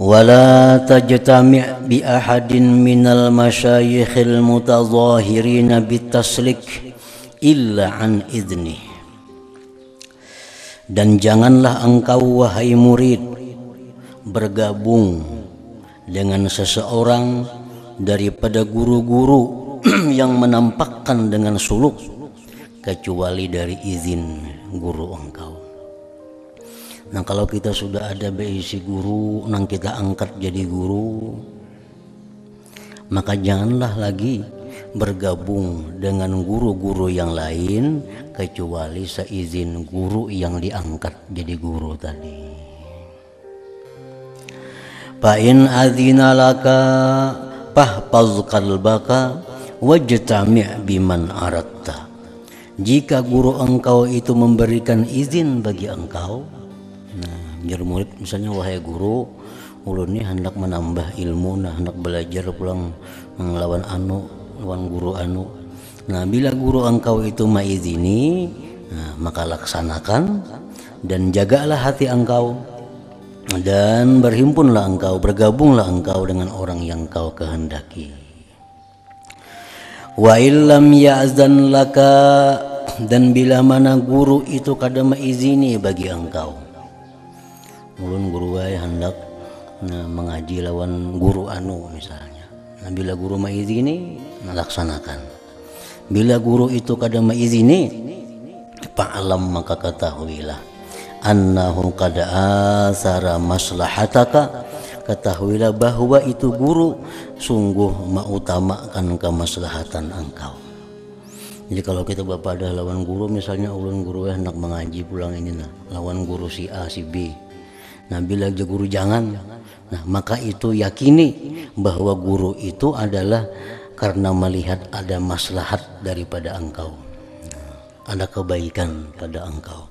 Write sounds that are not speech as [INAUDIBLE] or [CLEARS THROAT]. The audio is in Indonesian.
ولا تجتمع بأحد من المشايخ المتظاهرين بالتسلك إلا عن إذنه dan janganlah engkau wahai murid bergabung dengan seseorang daripada guru-guru [CLEARS THROAT] yang menampakkan dengan suluk kecuali dari izin guru engkau Nah kalau kita sudah ada beisi guru, nang kita angkat jadi guru, maka janganlah lagi bergabung dengan guru-guru yang lain kecuali seizin guru yang diangkat jadi guru tadi. Fa'in adzina laka pahfaz qalbaka wajtami' biman aratta. Jika guru engkau itu memberikan izin bagi engkau, jar murid misalnya wahai guru ulun ini hendak menambah ilmu nah hendak belajar pulang melawan anu lawan guru anu. Nah bila guru engkau itu maizini nah, maka laksanakan dan jagalah hati engkau dan berhimpunlah engkau bergabunglah engkau dengan orang yang kau kehendaki. Wa illam ya'zan laka dan bila mana guru itu kadang izini bagi engkau ulun guru wae hendak nah, mengaji lawan guru anu misalnya. Nah, bila guru maizini laksanakan bila guru itu kada maizini fa'alam maka ketahuilah annahu qad asara maslahataka. Ketahuilah bahwa itu guru sungguh mengutamakan kemaslahatan engkau. Jadi kalau kita bapak ada lawan guru misalnya ulun guru hendak mengaji pulang ini nah lawan guru si A si B Nah bila guru jangan, nah maka itu yakini bahwa guru itu adalah karena melihat ada maslahat daripada engkau, ada kebaikan pada engkau.